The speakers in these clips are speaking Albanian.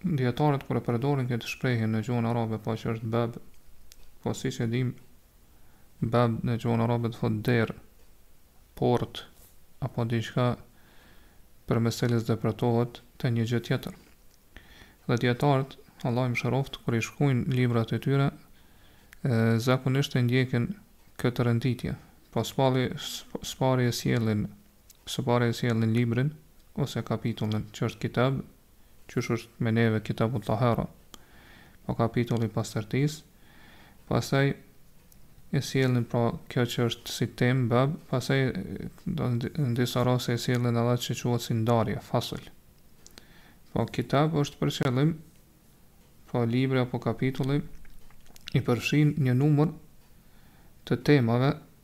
Dijetarët kur e përdorin këtë shprehje në gjuhën arabe po që është bab, po siç e dimë bab në gjuhën arabe do thotë derë, portë apo diçka përmes cilës depërtohet te një gjë tjetër. Dhe dijetarët, Allah i mëshiroftë, kur i shkruajnë librat e tyre, e, zakonisht e ndjekin këtë renditje. Po spalli spari e sjellin, spari e sjellin librin ose kapitullin, që është kitab qysh është me neve Kitabu Tahara, pra kapitulli i pastërtisë, pastaj e sjellin pra kjo që është si temë, bab, pastaj në disa raste e sjellin edhe atë që quhet si ndarje, fasl. Po kitab është për qëllim, po libri apo kapitulli i përfshin një numër të temave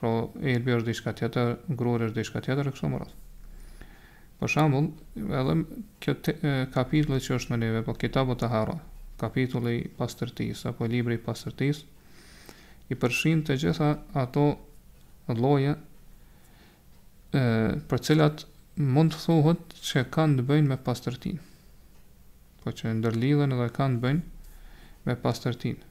Pra, elbi është diçka tjetër, gruri është diçka tjetër e kështu me radhë. Për shembull, edhe kjo kapitulli që është me neve, po Kitabu Tahara, kapitulli i pastërtisë apo libri i pastërtisë, i përfshin të gjitha ato lloje e për cilat mund të thuhet se kanë të bëjnë me pastërtinë. Po që ndërlidhen dhe kanë të bëjnë me pastërtinë.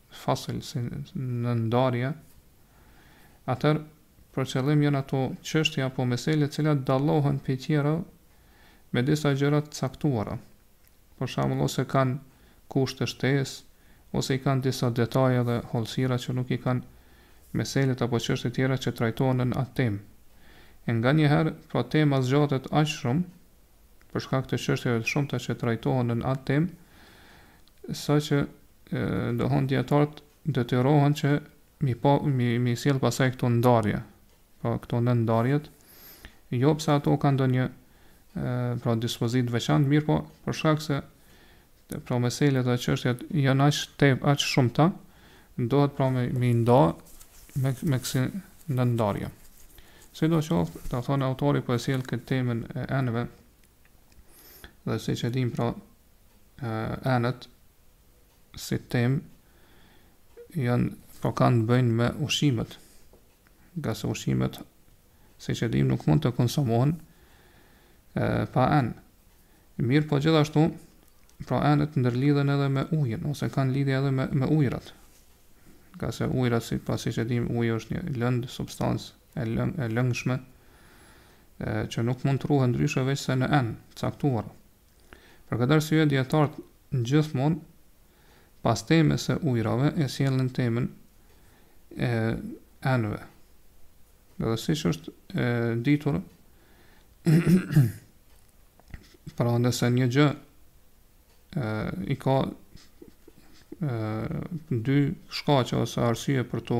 fasl si nënndarje, atëherë për qëllim janë ato çështje apo mesele të cilat dallohen prej tjerave me disa gjëra të caktuara. Për shembull, ose kanë kushte shtesë, ose i kanë disa detaje dhe hollësira që nuk i kanë meselet apo çështjet tjera që trajtohen nën atë temë. E nganjëherë, pra tema zgjatet aq shumë, për shkak të çështjeve të shumta që trajtohen nën atë temë, saqë dohon dijetarët detyrohen që mi pa mi mi sjell pastaj këto ndarje, pra këto nënndarjet, jo pse ato kanë ndonjë pra dispozitë të veçantë, mirëpo për shkak se pra meselet dhe çështjet janë aq te aq shumëta, dohet pra me me nda me me kësi nënndarje. Sidoqoftë, të thonë autori po e sjell këtë temën e enëve, dhe siç e dimë pra enët, si temë, janë, po kanë të bëjnë me ushqimet, ngase ushqimet siç e dimë nuk mund të konsumohen pa enë. Mirëpo gjithashtu, pra enët ndërlidhen edhe me ujin, ose kanë lidhje edhe me, me ujërat. Ngase ujërat, si pasi siç e dimë, uji është një lëndë, substancë e, lëng, e lëngshme, e, që nuk mund të ruhet ndryshe veçse në enë të caktuara. Për këtë arsye dijetarët gjithmonë pas temës së ujërave e sjellin temën e enëve. Dhe siç është e ditur pra nëse një gjë e, i ka e, dy shkaqe ose arsye për të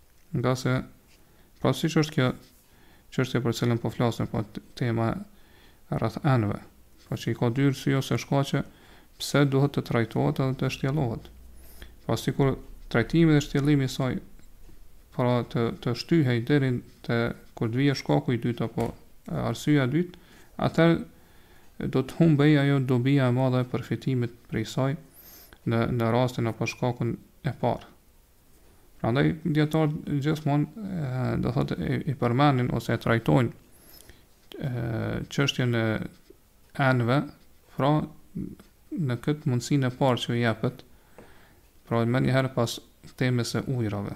Ngase, pra siç është kjo çështje për të cilën po flasim, po tema rreth enëve, pra që i ka dy arsye ose shkaqe pse duhet të trajtohet edhe të shtjellohet. Pra sikur trajtimi dhe shtjellimi i saj pra të të shtyhej deri te kur të vijë shkaku i dytë apo arsyeja e dytë, atëherë do të humbej ajo dobia e madhe e përfitimit prej saj në në rastin apo shkakun e parë. Prandaj dijetarët gjithmonë do thotë i përmendin ose e trajtojnë çështjen e enëve, pra në këtë mundësinë e parë që u jepet, pra menjëherë pas temës së ujërave.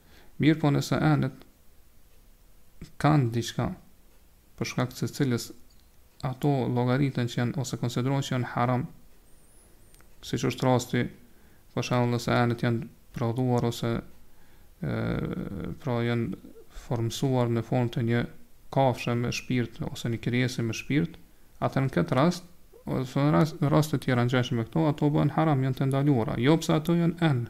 Mirëpo nëse enët kanë diçka për shkak të cilës ato llogariten që janë ose konsiderohen që janë haram, siç është rasti për shembull nëse enët janë të prodhuara ose ë pra janë formësuar në formë të një kafshe me shpirt ose një krijese me shpirt, atë në këtë rast ose në rast në rast të tjera të ngjashme me këto, ato bëhen haram, janë të ndaluara, jo pse ato janë enë.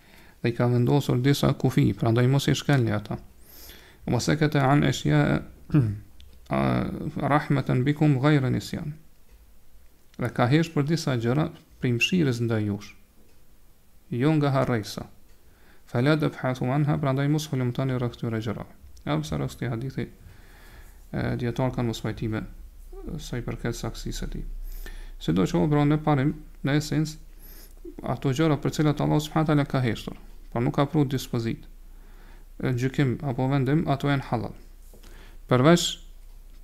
dhe i ka vendosur disa kufi, prandaj mos i shkelni ata. Wa sakata an ashya rahmatan bikum ghayra nisyan. Dhe ka heshtur për disa gjëra prej mëshirës ndaj jush. Jo nga harresa. Fala tabhathu anha, prandaj mos hulumtoni rreth këtyre gjërave. Edhe pse rreth këtij hadithi Dijetarët kanë mospajtime sa i përket saktësisë së tij. Sidoqoftë, pra në parim, në esencë, ato gjëra për cilat Allah subhanahu taala ka heshtur, pra nuk ka pru dispozitë, gjykim apo vendim, ato janë halal. Përveç,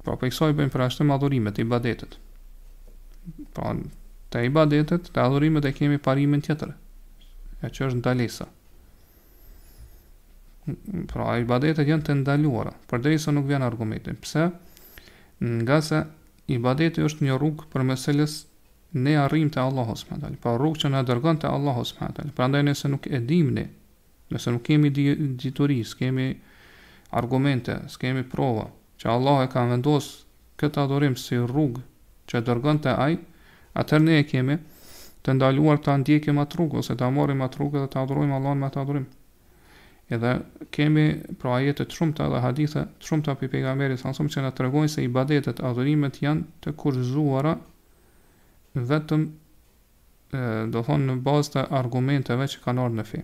pra prej kësaj bëjmë përjashtim adhurimet, ibadetet. Pra te ibadetet, te adhurimet e kemi parimin tjetër, e që është ndalesa. Pra, ibadetet janë të ndaluara, përderisa nuk vjen argumenti. Pse? Ngase ibadeti është një rrugë përmes së cilës ne arrijmë te Allahu subhanahu taala, pra rrugë që na dërgon te Allahu subhanahu taala, prandaj nëse nuk e dimë ne, nëse nuk kemi dituri, s'kemi argumente, s'kemi prova, që Allahu e ka vendosë këtë adhurim si rrugë që e dërgonte Ai, atëherë ne e kemi të ndaluar ta ndjekim atë rrugë ose ta marrim atë rrugë dhe ta adhurojmë Allahun me atë adhurim. Edhe kemi pra ajete të shumta dhe hadithe të shumta prej pejgamberit sallallahu alejhi ve selem që na tregojnë se ibadetet, adhurimet janë të kufizuara vetëm domethënë në bazë të argumenteve që kanë ardhur në fe.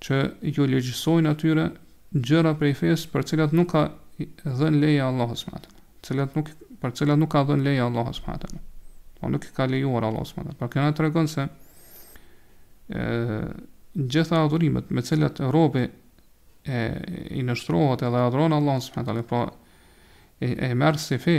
që ju ligjësojnë atyre gjëra prej fesë për cilat nuk ka dhënë leje Allahu subhanahu wa taala, cilat nuk për cilat nuk ka dhënë leje Allahu subhanahu wa taala. Po nuk i ka lejuar Allahu subhanahu wa taala. Pra kjo na tregon se ë gjitha adhurimet me cilat robi e i nështrohet edhe adhuron Allahun subhanahu wa taala, pra e, e merr si fe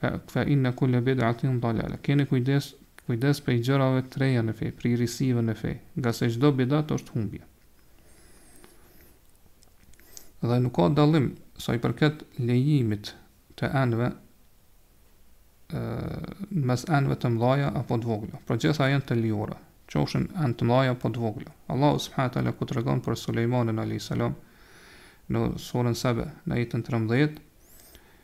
Fa inne kulle bid'atin dalale. Keni kujdes, kujdes prej gjërave të reja në fe, prej risive në fe, nga se çdo bidat është humbje. Dhe nuk ka dallim sa i përket lejimit të enëve në mes enëve të mdhaja apo të vogla. Pra gjitha janë të lejuara, qofshin enë të mdhaja apo të vogla. Allah subhanahu taala ku tregon për Sulejmanin alayhis salam në surën Sebe, në ajetin 13,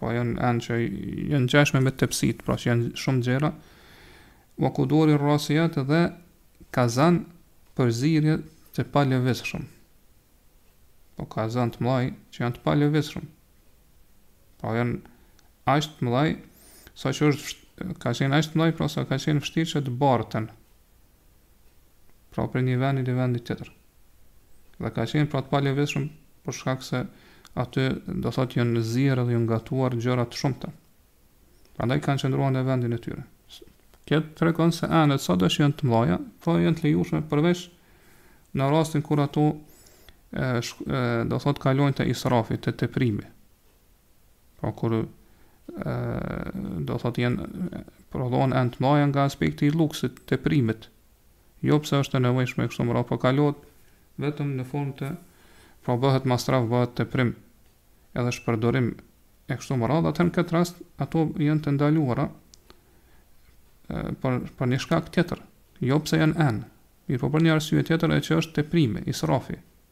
po janë enë që janë ngjashme me tepsitë, pra që janë shumë gjera, wa kudurin rasijat dhe kazan për zirje të palëvizshëm. Po kazan të mdhaj që janë të palëvizshëm. Pra janë aq të mdhaj, sa që është, ka qenë aq të mdhaj, pra sa ka qenë vështirë që të barten. pra prej një vendi në vendin tjetër. Dhe kanë qenë pra të palëvizshëm për shkak se aty do thotë janë zirë dhe janë gatuar gjëra të shumta. Prandaj kanë qëndruar në vendin e tyre. Kjo tregon se enët sado që janë të mëdha, po janë të lejushme përveç në rastin kur ato e, e, do thotë kalojnë te israfi, te teprimi. Pra kur e, do thotë janë prodhuar enët të mëdha nga aspekti i luksit teprimit. Jo pse është e nevojshme kështu me radhë po kalojnë vetëm në formë të pra bëhet masraf, bëhet teprim edhe shpërdorim e kështu me radhë, atër në këtë rast ato janë të ndaluara për, për një shkak tjetër, jo pse janë enë, mirëpo për një arsye tjetër e që është teprimi, israfi,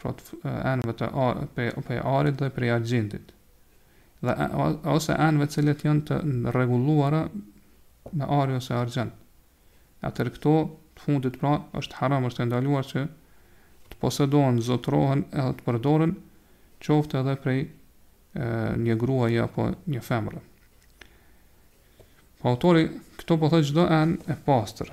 pra të enëve të prej arit dhe prej argjendit, dhe ose enëve të cilat janë të rregulluara me ar ose argjend. Atëherë këto të fundit pra është haram, është e ndaluar që të posedohen, zotërohen edhe të përdoren qoftë edhe prej e, një gruaje apo një femre. Po autori këtu po thotë çdo enë e pastër.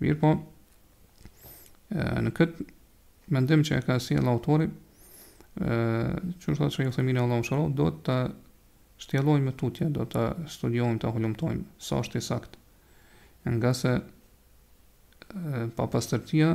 Mirëpo, në këtë mendim që e ka sjell autori, që është që ju themini Allahu e mëshiroftë, do ta shtjellojmë më tutje, do ta studiojmë, ta hulumtojmë, sa është i saktë. Ngase papastërtia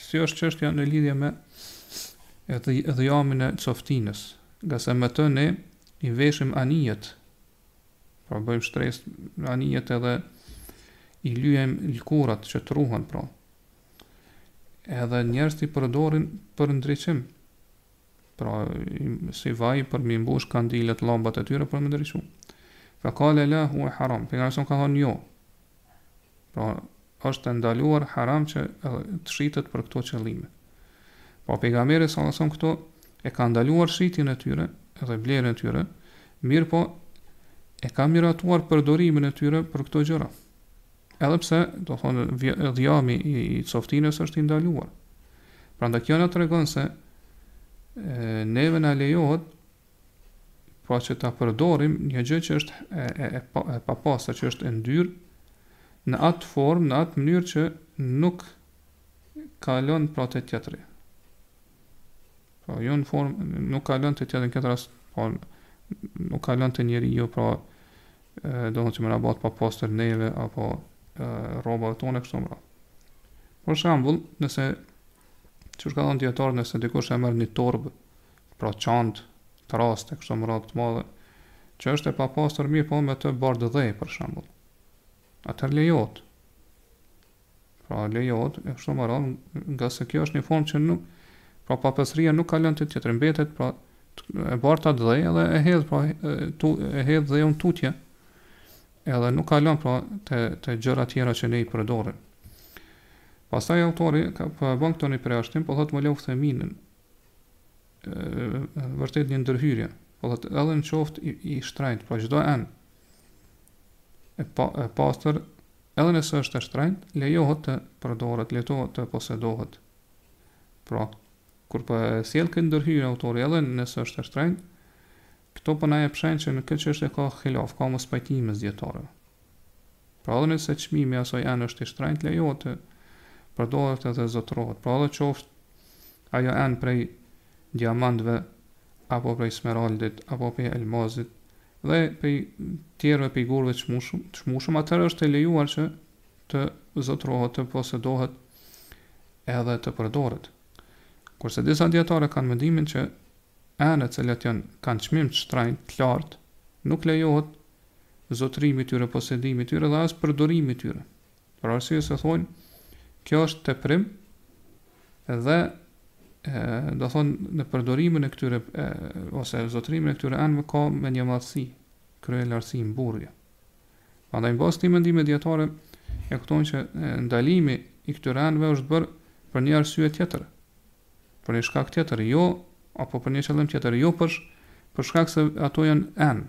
Si është çështja në lidhje me dhjamin e cofëtinës, ngase me të ne i veshim anijet, pra bëjmë shtresë anijet edhe i lyejmë lëkurat që të ruhen pra. Edhe njerëzit i përdorin për ndriçim. pra si vaj për me i mbush kandilet, llambat e tyre për me ndriçu. Fe kale la huve haram, Pejgamberi alejhi selam ka thonë jo, pra është e ndaluar haram që të shitet për këto qëllime. Pra Pejgamberi alejhi selam këtu e ka ndaluar shitjen e tyre edhe blerjen e tyre, mirëpo e ka miratuar përdorimin e tyre për këto gjëra. Edhe pse, domethënë, dhjami i cofëtinës është i ndaluar. Prandaj kjo na tregon se e, neve na lejohet pra që ta përdorim një gjë që është e, e, e, pa, e papastër, që është e ndyrë, në atë formë, në atë mënyrë që nuk kalon pra te tjetri. Pra jo në formë, nuk kalon te tjetri në këtë rast, po nuk kalon te njeriu, pra e, duke na i bërë rrobat papastër neve, apo e, rrobave tona e kështu me. Për shambull, nëse, që ç'kanë thënë dijetarët, nëse dikush e merr një torbë, pra çantë, trastë, e kështu me radhë të madhe, që është e papastër, mirëpo me të bart dhe, për shambull. Atëherë lejohet, Pra lejohet e kështu me radhë, ngase kjo është një formë që nuk pra papastërtia nuk kalon te tjetri, mbetet pra e bart atë dhe edhe e hedh pra tu e hedh dheun tutje. Edhe nuk kalon pra te te gjëra tjera që ne i përdorim. Pastaj autori ka po e bën këtu një përjashtim, po thotë ve lau theminen. Në të vërtetë një ndërhyrje. Po thotë edhe në qoftë i, i shtrenjtë, pra çdo enë e pa e pastër Edhe nëse është e shtrenjtë, lejohet të përdoret, lejohet të posedohet. Pra, kur po e sjell këtë ndërhyrje autori edhe nëse është e shtrenjtë, këtu po na jep shenjë që në këtë çështje ka hilaf, ka mospajtim mes dijetarëve. Pra edhe nëse çmimi i asaj ene është i shtrenjtë, lejohet të përdoret edhe zotërohet. Pra edhe qoftë Ajo enë prej diamantëve apo prej smeraldit apo prej elmazit dhe prej tjerave prej gurëve të çmueshëm, të çmueshëm atëherë është e lejuar që të zotërohet, të posedohet edhe të përdoret. Kurse disa dijetarë kanë mendimin që enët të cilat janë kanë çmim të shtrenjtë, të lartë, nuk lejohet zotërimi i tyre, posedimi i tyre dhe as përdorimi i tyre. Për arsye se thonë, kjo është teprim dhe do thotë në përdorimin e këtyre e, ose zotrimin e këtyre enëve ka mendjemadhësi, kryelartësi, mburrje. Prandaj në bazë të këtij mendimi dijetarët, e kuptojnë që ndalimi i këtyre enëve është bërë për një arsye tjetër, për një shkak tjetër, jo, apo për një qëllim tjetër, jo për, për shkak se ato janë enë,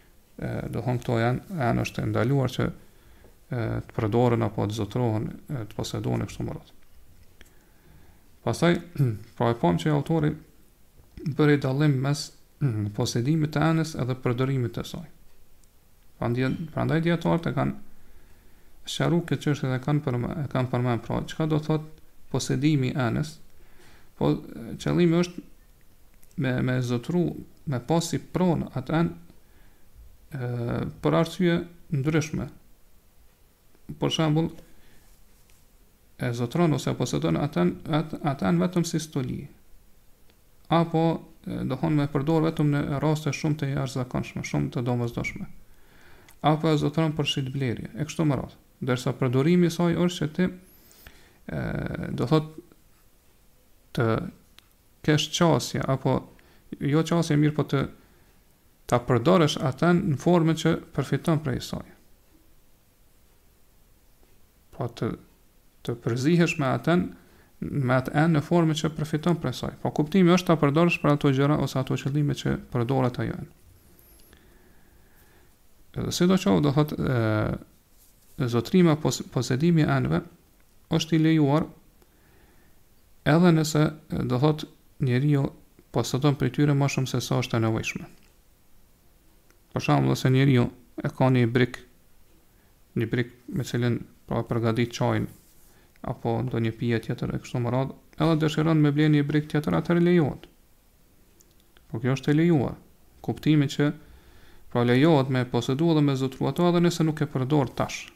do thotë këto enë, enë është ndaluar që të përdoren apo të zotrohen, të posedohen e kështu me radhë. Pastaj, pra e pam që e autori bëri dallim mes posedimit të enës edhe përdorimit të saj. Prandaj dijetarët e kanë sharu këtë çështje edhe kanë përmend, e kanë përmend, pra çka do thot posedimi i enës, po qëllimi është me me zotru me pas si pronë atë enë për arsye të ndryshme për shembull e zotron ose posedon atë atë atë enë vetëm si stoli apo do thotë me përdor vetëm në raste shumë të jashtëzakonshme shumë të domosdoshme apo e zotron për shitblerje e kështu me radhë ndërsa përdorimi i saj është që ti e, do thot të kesh qasje apo jo qasje mirëpo të ta përdorësh atë enë në formën që përfiton prej saj. Po të të përzihesh me atë enë me atë enë në formën që përfiton prej saj. Po kuptimi është ta përdorësh për ato gjëra ose ato qëllime që përdoret ajo. Edhe sido qoftë, do thot, e, zotrimi apo, posedimi i enëve, është i lejuar edhe nëse do thot njeriu posedon prej tyre ma shumë se sa është e nevojshme. Për shembull, nëse njeriu e ka një ibrik, një ibrik me të cilin pra përgatit çajin apo ndonjë pije tjetër e kështu me radhë, edhe dëshiron me blerë një ibrik tjetër a lejohet. Po kjo është e lejuar. Kuptimi që pra lejohet me posedu dhe me zotru ato edhe nëse nuk e përdor tash.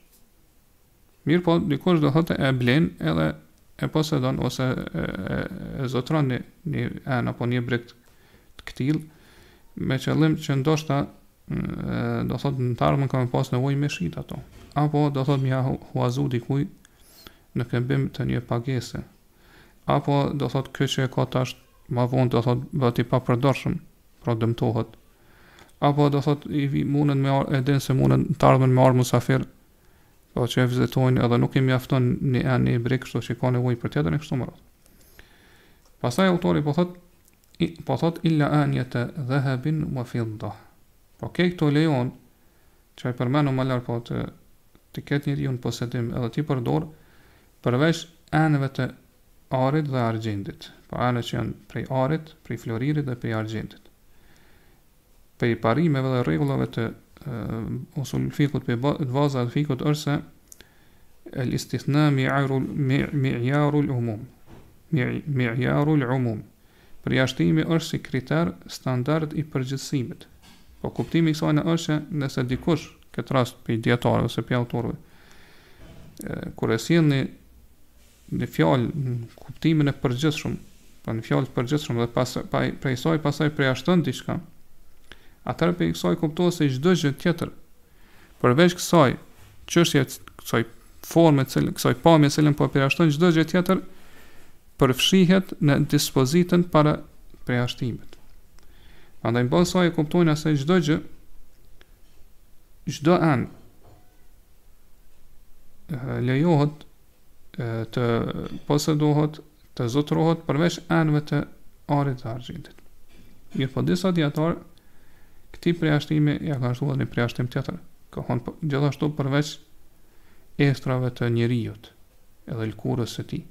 Mirëpo, dikush do thotë e blen edhe e posedon ose e, e, e zotëron një, një enë apo një ibrik të këtillë, me qëllim që ndoshta do thot në të ardhmen ka me pas nevojë me shit ato. Apo do thot m'ia huazu dikujt në këmbim të një pagese. Apo do thot kjo që e ka tash ma vonë do thot bëhet i papërdorshëm, pra dëmtohet. Apo do thot i vjen, munden me ardh e din se munden në të ardhmen me ardh musafirë Po që e vizitojnë edhe nuk i mjafton një e një ibrik, kështu që ka nevojë për tjetër e kështu me radhë. Pastaj autori po thot po thot illa aniyata dhahabin wa fidda. Po këto lejon që e përmenu më larë po të të ketë njeriu në posedim edhe ti përdor përveç enëve të arit dhe argjendit. Po enë që janë prej arit, prej floririt dhe prej argjendit. Prej parimeve dhe rregullave të usul fikut prej bazave të fikut është se el istithna mi'arul mi'arul umum mi'arul umum përjashtimi është si kriter standard i përgjithësimit po kuptimi i kësaj është se nëse dikush këtë rast prej dijetarëve ose prej autorëve kur e sjell një Në fjalë, në kuptimin e përgjithshëm, pra në fjalë të përgjithshëm dhe pas pa prej saj pastaj përjashton diçka, atëherë prej kësaj kuptohet se çdo gjë tjetër përveç kësaj çështje kësaj forme të cilën kësaj pamje të cilën po përjashton çdo gjë tjetër përfshihet në dispozitën para përjashtimit. Andaj në bazë saj e kuptojmë se çdo gjë çdo enë lejohet të posedohet, të zotërohet përveç enëve të arit dhe argjendit. Mirëpo disa dijetarë, këtij përjashtimi ia kanë shtuar një përjashtim tjetër, kanë thënë po, gjithashtu përveç eshtrave të njeriut edhe lëkurës së tij.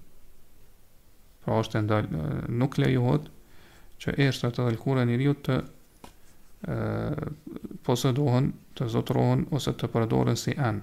Pra është e ndaluar, nuk lejohet që eshtrat edhe lëkura e njeriut të e, posedohen, të zotërohen ose të përdoren si enë.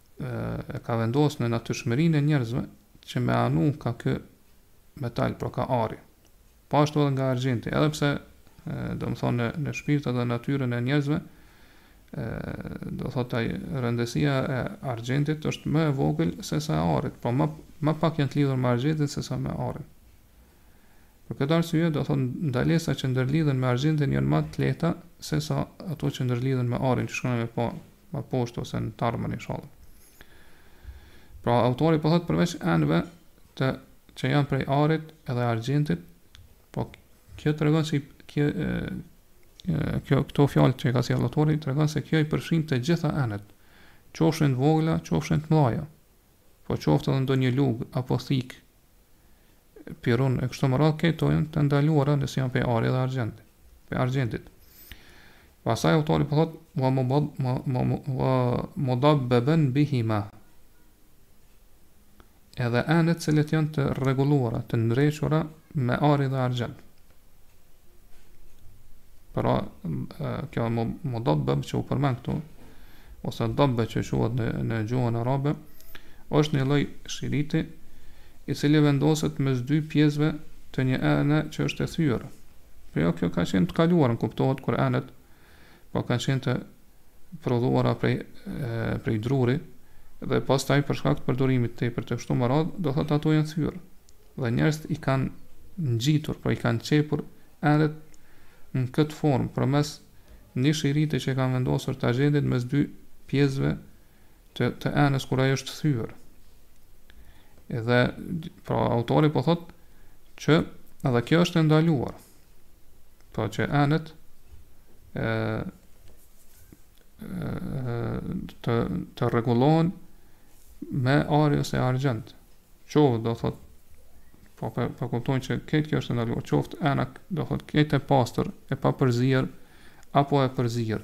e ka vendos në natyrshmërinë e njerëzve që me anu ka ky metal, pra ka ari. Po ashtu edhe nga argjenti, edhe pse domethënë në, në shpirt edhe natyrën e njerëzve, do thotë ai rëndësia e argjentit është më e vogël sesa e arit, po më më pak janë të lidhur me argjentin sesa me arin. Për këtë arsye, do thotë ndalesat që ndërlidhen me argjendin janë më të lehta sesa ato që ndërlidhen me arin që shkojmë pak më poshtë ose në të ardhmen inshallah. Pra autori po thotë përveç enëve të që janë prej arit edhe argjentit, po kjo tregon që kjo, kjo, këto fjalë që ka sjell autori, tregon se kjo i përfshin të gjitha enët, qofshin të vogla, qofshin të mëdhaja, po qoftë edhe ndonjë lugë apo thikë pirun e kështu me radhë këto janë të ndaluara nëse janë prej ari dhe argjend prej argjendit pastaj autori po thot wa mubad wa mudabbaban bihima edhe enët të cilat janë të rregulluara të ndrequra me ari dhe argjend Pra, kjo më, mudobbe që u përmen këtu, ose dobbe që quhet në, në gjuhën arabe, është një lloj shiriti, i cili vendoset mes dy pjesëve të një ene që është e thyër. Pra, kjo ka qenë të kaluarën, kuptohet, kur enët po kanë qenë të prodhuara prej prej druri dhe pastaj për shkak të përdorimit të tepër të kështu me radhë, do thotë ato janë thyer. Dhe njerëzit i kanë ngjitur, po i kanë qepur edhe në këtë formë përmes një shiriti që kanë vendosur të argjendit mes dy pjesëve të, të enës kur ajo është e thyer. Edhe pra autori po thot që edhe kjo është e ndaluar. Pra që enët e të të rregullohen me ar ose argjend. Qoftë do thot po për, po, për po kuptojmë që krejt kjo është e ndaluar. Qoftë ena do thot krejt e pastër, e papërzier apo e përzier.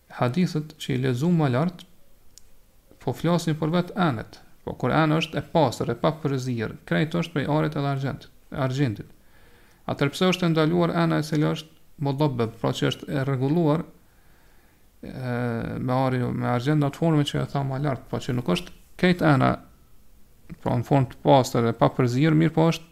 Hadithet që i lexuam më lart po flasin për vetë enët, po kur ena është e pastër, e papërzier, krejt është prej arit edhe argjendit, argjendit. Atëherë pse është e ndaluar ena e cila është mudabbab, pra që është e rregulluar me ar e me argjend në atë formë që e thamë lart, po që nuk është krejt ena pra në formë të pastër e papërzier, mirëpo është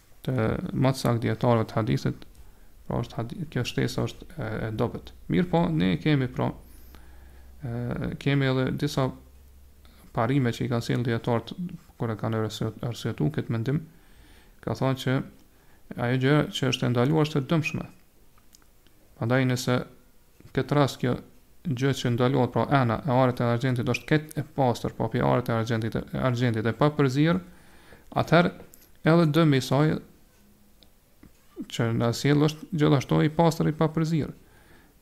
të më të saktë të dijetarëve të hadithit, pra është hadith, kjo shtesë është e, e dobët. Mirëpo, ne kemi pra e, kemi edhe disa parime që i kanë sjellë dijetarët kur e kanë arsyetuar këtë mendim, kanë thënë që ajo gjë që është e ndaluar është e dëmshme. Prandaj nëse Në këtë rast kjo gjë që ndalohet pra ena e arit e argjendit është krejt e pastër pra prej arit e argjendit e argjendit e papërzier atëherë edhe dëmi i saj që na sjell është gjithashtu i pastër i papërzier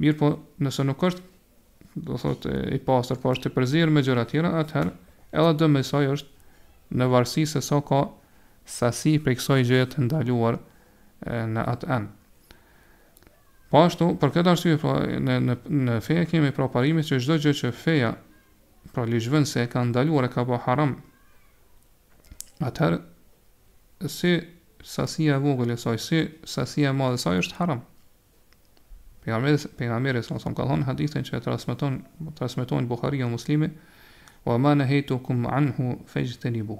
mirëpo nëse nuk është do thotë i pastër po është i përzier me gjëra tjera atëherë edhe dëmi i saj është në varësi se sa ka sasi prej kësaj gjëje të ndaluar në atë enë. Po ashtu, për këtë arsye pra në në në fe kemi pra parimin që çdo gjë që feja pra ligjvënësi e ka ndaluar e ka bë haram. Atëherë si sasia e vogël e saj, si sasia e madhe e saj është haram. Pejgamberi pejgamberi sa sa ka thënë hadithin që e transmeton transmeton Buhariu e Muslimi, "Wa ma nahaytukum anhu fajtanibu."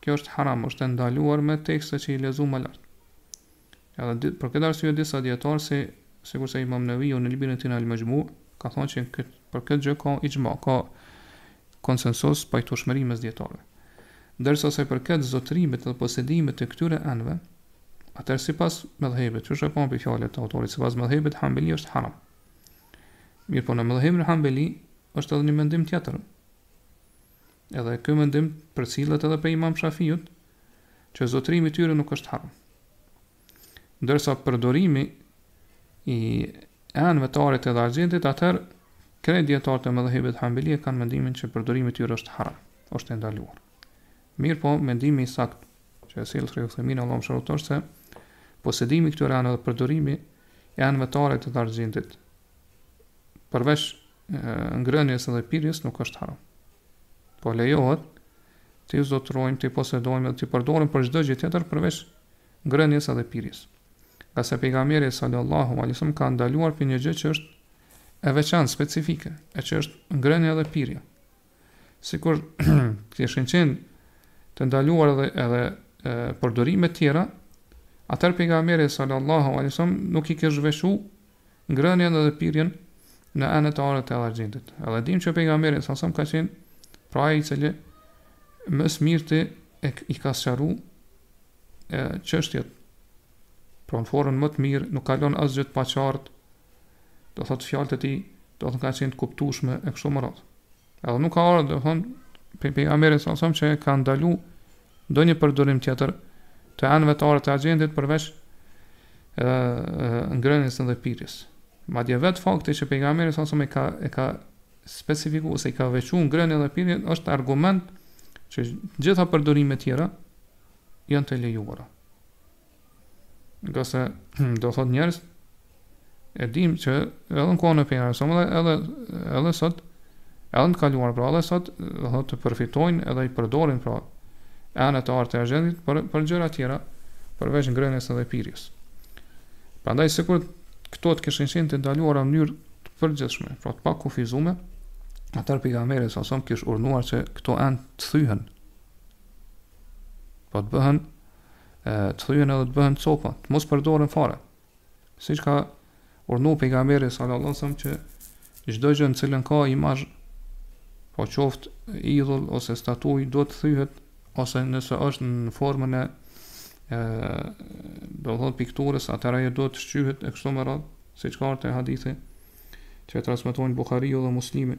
Kjo është haram, është e ndaluar me tekste që i lexuam më lart. Edhe për këtë arsye disa dietar sikurse Imam Neveviu në librin e tij El Mexhmu ka thënë që kët, për këtë gjë ka ixhma, ka konsensus pajtueshmëri mes dietarëve. Ndërsa sa i përket zotërimit dhe posedimit të këtyre enëve, atëherë sipas medhhebit, siç e pamë prej fjalëve të autorit, sipas medhhebit Hambeli është haram. Mirpo në medhhebin Hambeli është edhe një mendim tjetër, Edhe ky mendim përcillet edhe prej Imam Shafiut, që zotërimi i tyre nuk është haram. Ndërsa përdorimi i enëve të arit edhe argjendit, atëherë krejt dietarët e medhhebit Hambeli e kanë mendimin që përdorimi i tyre është haram, është e ndaluar. Mirëpo, mendimi i sakt që e sjell Shejh Uthejmini Allahu e mëshiroftë se posedimi i këtyre enëve dhe përdorimi i enëve të arit e argjendit përveç ngrënies dhe pirjes nuk është haram. Po lejohet t'i zotërojmë, t'i posedojmë dhe t'i përdorim për çdo gjë tjetër përveç ngrënies dhe pirjes. Ngase pejgamberi sallallahu alaihi wasallam ka ndaluar për një gjë që është e veçantë, specifike, e që është ngrënia dhe pirja. sikur të kishin qenë të ndaluar edhe edhe përdorime të tjera, atëherë pejgamberi sallallahu alaihi wasallam nuk i kish veçu ngrënien dhe pirjen në enët e arit e argjendit. Edhe dim që pejgamberi sallallahu alaihi wasallam ka qenë pra ai i cili më së mirti i ka sqaru çështjet pra në formën më të mirë, nuk ka lënë asgjë të paqartë do thot fjalët e tij do thot kanë qenë të kuptueshme e kështu me radhë. Edhe nuk ka ardhur, do thot prej pejgamberit a.s. që ka ndalu ndonjë përdorim tjetër të enëve të arit e argjendit përveç ë ngrënies dhe pirjes. Madje vet fakti që pejgamberi a.s. ka e ka specifikuar ose ka veçuar ngrënien dhe pirjen është argument që gjitha përdorimet tjera janë të lejuara. Ngase do thot njerëzit e dim që edhe në kohën e pejgamberit sa edhe edhe edhe sot edhe në të kaluarën pra edhe sot do thot të përfitojnë edhe i përdorin pra enët e arit e argjendit për për gjëra të tjera përveç ngrënies edhe pirjes. Prandaj sikur këto të kishin qenë të ndaluara në mënyrë të përgjithshme, pra të pakufizuar, atëherë pejgamberi a.s. kish urdhnuar që këto enë të thyhen. Po të bëhen të thyhen edhe të bëhen copa, të mos përdoren fare. Siç ka urdhnu pejgamberi sallallahu alajhi wasallam që çdo gjë në cilën ka imazh po qoftë idhull ose statuj duhet të thyhet ose nëse është në formën e do të thotë pikturës atëherë ajo duhet të shqyhet e kështu me radhë siç ka ardhur te hadithi që e transmetojnë Buhariu dhe Muslimi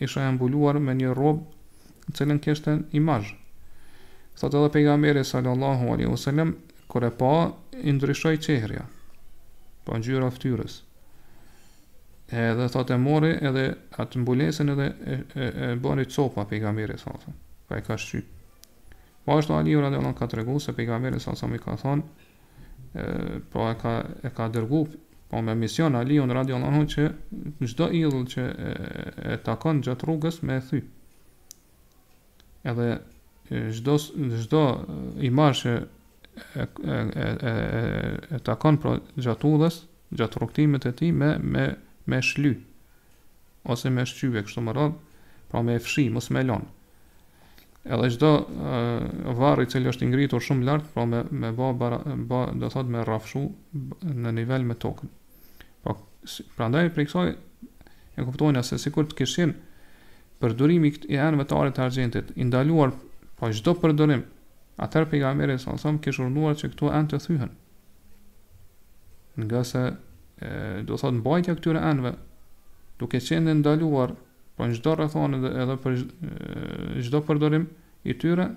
isha e mbuluar me një rrobë në cilën kishte imazh. Thotë edhe pejgamberi sallallahu alaihi wasallam kur e pa i ndryshoi çehrja. Po ngjyra e fytyrës. Edhe thotë e mori edhe atë mbulesën edhe e, e, e bëri copa pejgamberi sallallahu alaihi wasallam. Pra e ka shqy. Po ashtu Aliu radhiyallahu ka treguar se pejgamberi sallallahu alaihi wasallam i ka thonë pra e ka e ka dërguar po me mision Aliun radiallahu anhu që çdo idhull që e, e takon gjatë rrugës me e thy. Edhe çdo çdo imazh që e e e e takon pra gjatë udhës, gjatë rrugtimit të tij me me me shly ose me shqye kështu me radhë, pra me fshi, mos me lanë. Edhe çdo varr i cili është i ngritur shumë lart, pra me me bë bara, bë, do thotë me rrafshu në nivel me tokën. Po prandaj prej kësaj e kuptojmë se sikur të kish qenë përdorimi i enëve të arit e argjendit i ndaluar pra për çdo përdorim, atëherë pejgamberi sa sa kish urdhnuar që këto enë të thyhen. Ngase do të thotë mbajtja e këtyre enëve duke qenë e ndaluar po në çdo rrethanë dhe edhe për çdo përdorim i tyre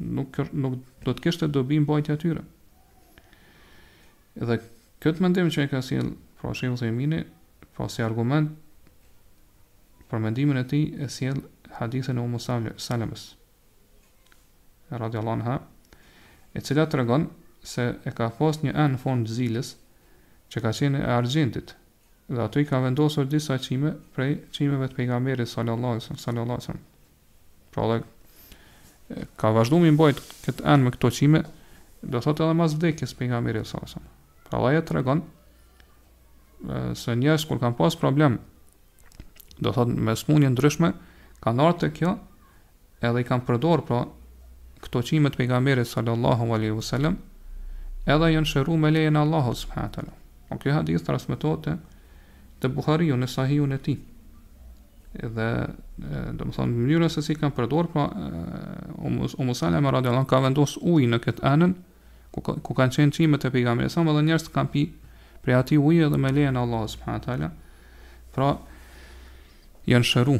nuk nuk do të kishte dobi mbajtja e tyre. Dhe këtë mendim që e ka sjell pra Shejh Uthejmini, pra si argument për mendimin e tij e sjell hadithin e Umu Salamës. radiallahu anha, e cila tregon se e ka pas një enë n'formë ziles që ka qenë e argjendit, dhe aty i ka vendosur disa qime prej qimeve të pejgamberit sallallahu alaihi wasallam. Pra dhe ka vazhdu me e mbajt këtë enë me këto qime, do thotë edhe mas vdekjes pejgamberit sallallahu alaihi wasallam. Pra dhe e tregon se njerëzit kur kanë pas problem do thotë me smundje ndryshme kanë ardhur te kjo edhe i kanë përdorur pra këto qime të pejgamberit sallallahu alaihi wasallam edhe janë shëruar me lejen e Allahut subhanahu wa taala. Po ky hadith transmetohet te te Buhariu në Sahihun e tij. Edhe do të thotë mënyra se si kanë përdorur, pra Umu Salama radhiyallahu ka vendos ujë në këtë enën ku kanë qenë qimet e pejgamberit sa edhe njerëzit kanë pi prej atij uji edhe me lejen e Allahut subhanahu teala pra janë shëru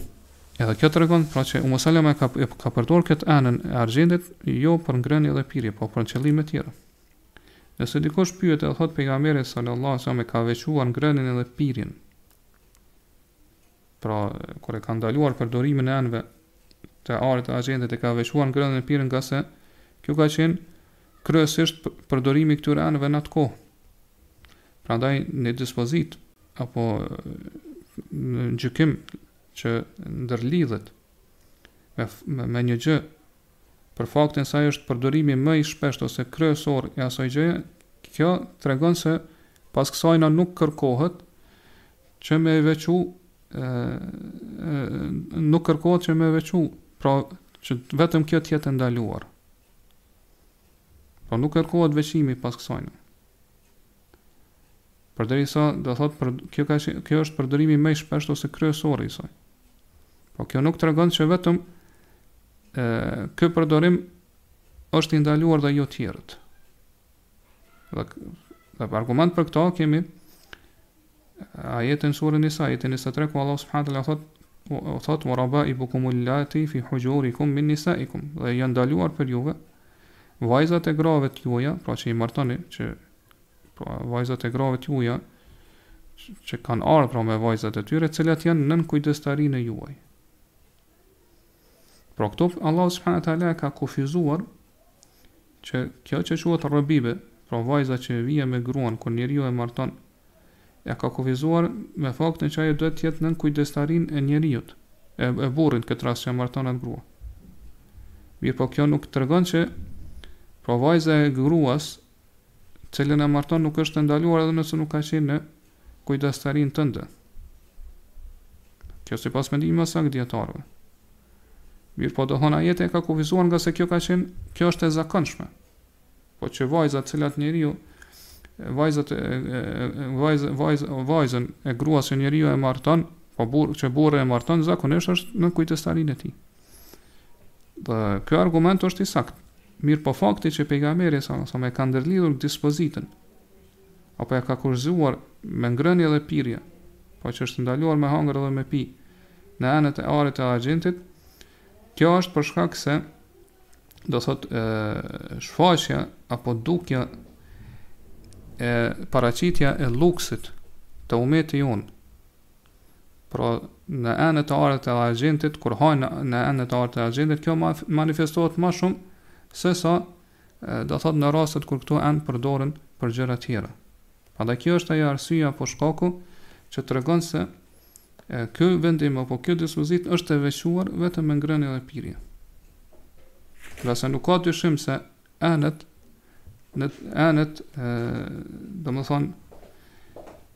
edhe kjo tregon pra që Umu Salama ka, ka përdor këtë enën e argjendit jo për ngrënie dhe pirje po për qëllime tjera nëse dikush pyet e thotë pejgamberi sallallahu sallam e ka veçuar ngrënien edhe pirjen Pra, kur e ka ndaluar përdorimin e enëve të arit e argjendit e ka veçuar ngrënien e pirjen ngase kjo ka qenë kryesisht përdorimi i këtyre enëve në atë kohë. Prandaj në dispozitë apo në gjykim që ndërlidhet me, me, me një gjë për faktin se është përdorimi më i shpesht ose kryesor e asoj gjëje, kjo tregon se pas kësajna nuk kërkohet Që me e veçu, nuk kërkohet që me e veçu, pra që vetëm kjo të jetë e ndaluar. Pra nuk kërkohet veçimi pas kësajna. Përderisa do thotë, për, kjo, ka, kjo është përdorimi më i shpesht ose kryesori i saj. Po kjo nuk tregon që vetëm e, ky përdorim është i ndaluar dhe jo tjerët. Dhe, dhe argument për këto kemi ajetin surën Nisa, ajetin 23 ku Allah subhanahu wa taala thotë o thotë wa rabaibukum allati fi hujurikum min nisaikum. Dhe janë ndaluar për juve vajzat e grave të juaja, pra që i martoni, që pra vajzat e grave të juaja që kanë ardhur pra me vajzat e tyre, të cilat janë nën kujdestarinë e juaj. Pra këtu Allahu subhanahu wa taala e ka kufizuar që kjo që quhet rëbibe, pra vajza që vjen me gruan kur njeriu e marton, e ka kufizuar me faktin që ajo duhet të jetë nën kujdestarinë e njeriu, e, e burrit këtë rast që e marton atë grua. Mirëpo kjo nuk tregon që pra vajza e gruas, cilën e marton nuk është e ndaluar edhe nëse nuk ka qenë në kujdestarinë tënde. Kjo sipas mendimit ma të saktë dijetarëve. Mirëpo domethënë ajeti e ka kufizuar ngase kjo ka qenë, kjo është e zakonshme. Po që vajzat cilat njeriu vajzat e vajzë vajzë vajzën e gruas që njeriu e marton, po burr që burri e marton zakonisht është në kujdestarinë e tij. Dhe ky argument është i saktë. Mirëpo fakti që pejgamberi salallahu alejhi ve selem e ka ndërlidhur dispozitën apo e ka kufizuar me ngrënie dhe pirje, pra që është ndaluar me hangër dhe me pi në enët e arit të argjendit, kjo është për shkak se do thotë e, shfaqja apo dukja e paraqitja e luksit te umeti jonë pra në enët e arit e argjendit, kur hajnë në enët e arit e argjendit, kjo manifestohet ma shumë se sa do thotë në rastet kur këto enë përdoren për gjëra tjera. Prandaj kjo është ajo arsye apo shkaku që tregon se ky vendim apo kjo dispozitë është e veçuar vetëm me ngrënien dhe pirjen. Ngase nuk ka dyshim se enët në enët domethonë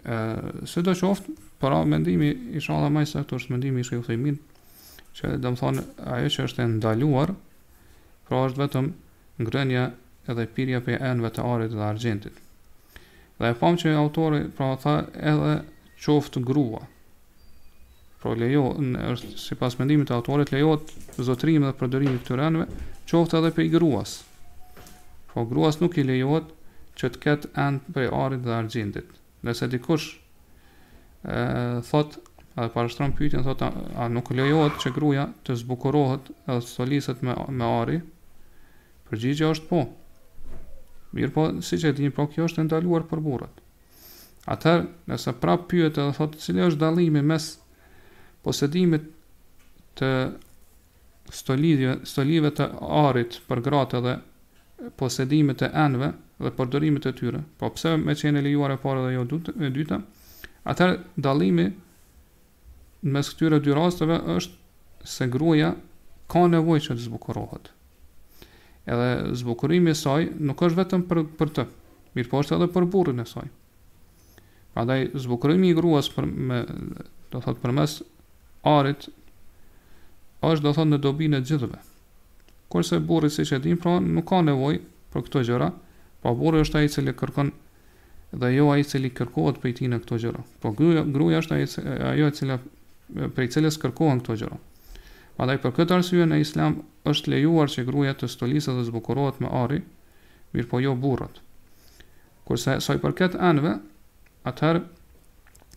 Ëh, sido qoftë, pra po mendimi inshallah më i saktë është mendimi i Shejh Uthejmin, që do të thotë ajo që është e ndaluar, pra është vetëm ngrënia edhe pirja prej enëve të arit dhe argjentit. Dhe e pamë që autori, pra tha edhe qoftë grua, Pra lejo, në, është sipas mendimit të autorit, lejohet zotërimi dhe përdorimi i këtyre enëve, qoftë edhe prej gruas. Pra gruas nuk i lejohet që të ketë enë prej arit dhe argjendit. Nëse dikush e, thot, edhe parashtron pyetjen, thot, a, a nuk lejohet që gruaja të zbukurohet edhe të stoliset me, me ari, përgjigjja është po. Mirëpo, siç e dimë, pra kjo është e ndaluar për burrat. Atëherë, nëse prap pyet edhe thotë cili është dallimi mes posedimit të stolive, stolive të arit për gratë dhe posedimit të enëve dhe përdorimit të tyre, po pse me qenë e lejuar e para dhe jo e dyta, atëherë dallimi Në mes këtyre dy rasteve është se gruaja ka nevojë që të zbukurohet. Edhe zbukurimi i saj nuk është vetëm për për të, mirëpo është edhe për burrin e saj. Prandaj zbukurimi i gruas për me do thot përmes arit është do thot në dobinë e gjithëve. Kurse burri siç e dimë pra nuk ka nevojë për këto gjëra, pa po burri është ai i cili kërkon dhe jo ai i cili kërkohet prej tij në këto gjëra. Po gruaja, gruaja është ajo e cila prej cilës kërkohen këto gjëra. Prandaj për këtë arsye në Islam është lejuar që gruaja të stoliset dhe zbukurohet me ari, mirëpo jo burrat. Kurse sa i përket enëve, atëherë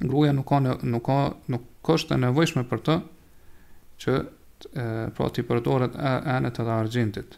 gruaja nuk ka në, nuk ka nuk ka është e nevojshme për të që e, pra t'i përdorë enët e arit edhe argjendit.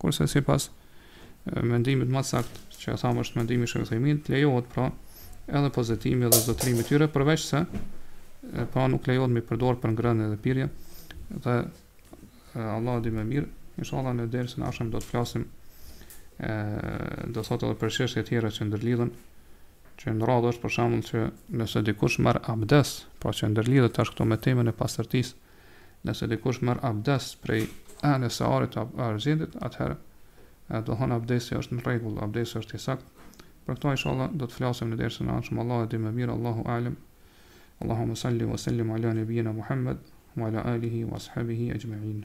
Kurse sipas mendimit më të saktë që e thamë është mendimi i Shejh Uthejminit, lejohet pra edhe posedimi dhe zotërimi i tyre, përveçse pra nuk lejohet me përdor për ngrënë dhe pirje dhe Allahu e di më mirë, inshallah në dersin e ardhshëm do të flasim e do thotë edhe për çështje të tjera që ndërlidhen që në radhë është për shembull që nëse dikush merr abdes, pra që ndërlidhet tash këtu me temën e pastërtisë, nëse dikush merr abdes prej enës së arit apo argjendit, atëherë e domethënë abdesi është në rregull, abdesi është i saktë. Për këto inshallah do të flasim në dersin e ardhshëm. Allahu e di më mirë, Allahu alem. Allahumma salli wa sallim ala nabiyyina Muhammad wa ala alihi wa ashabihi ajma'in.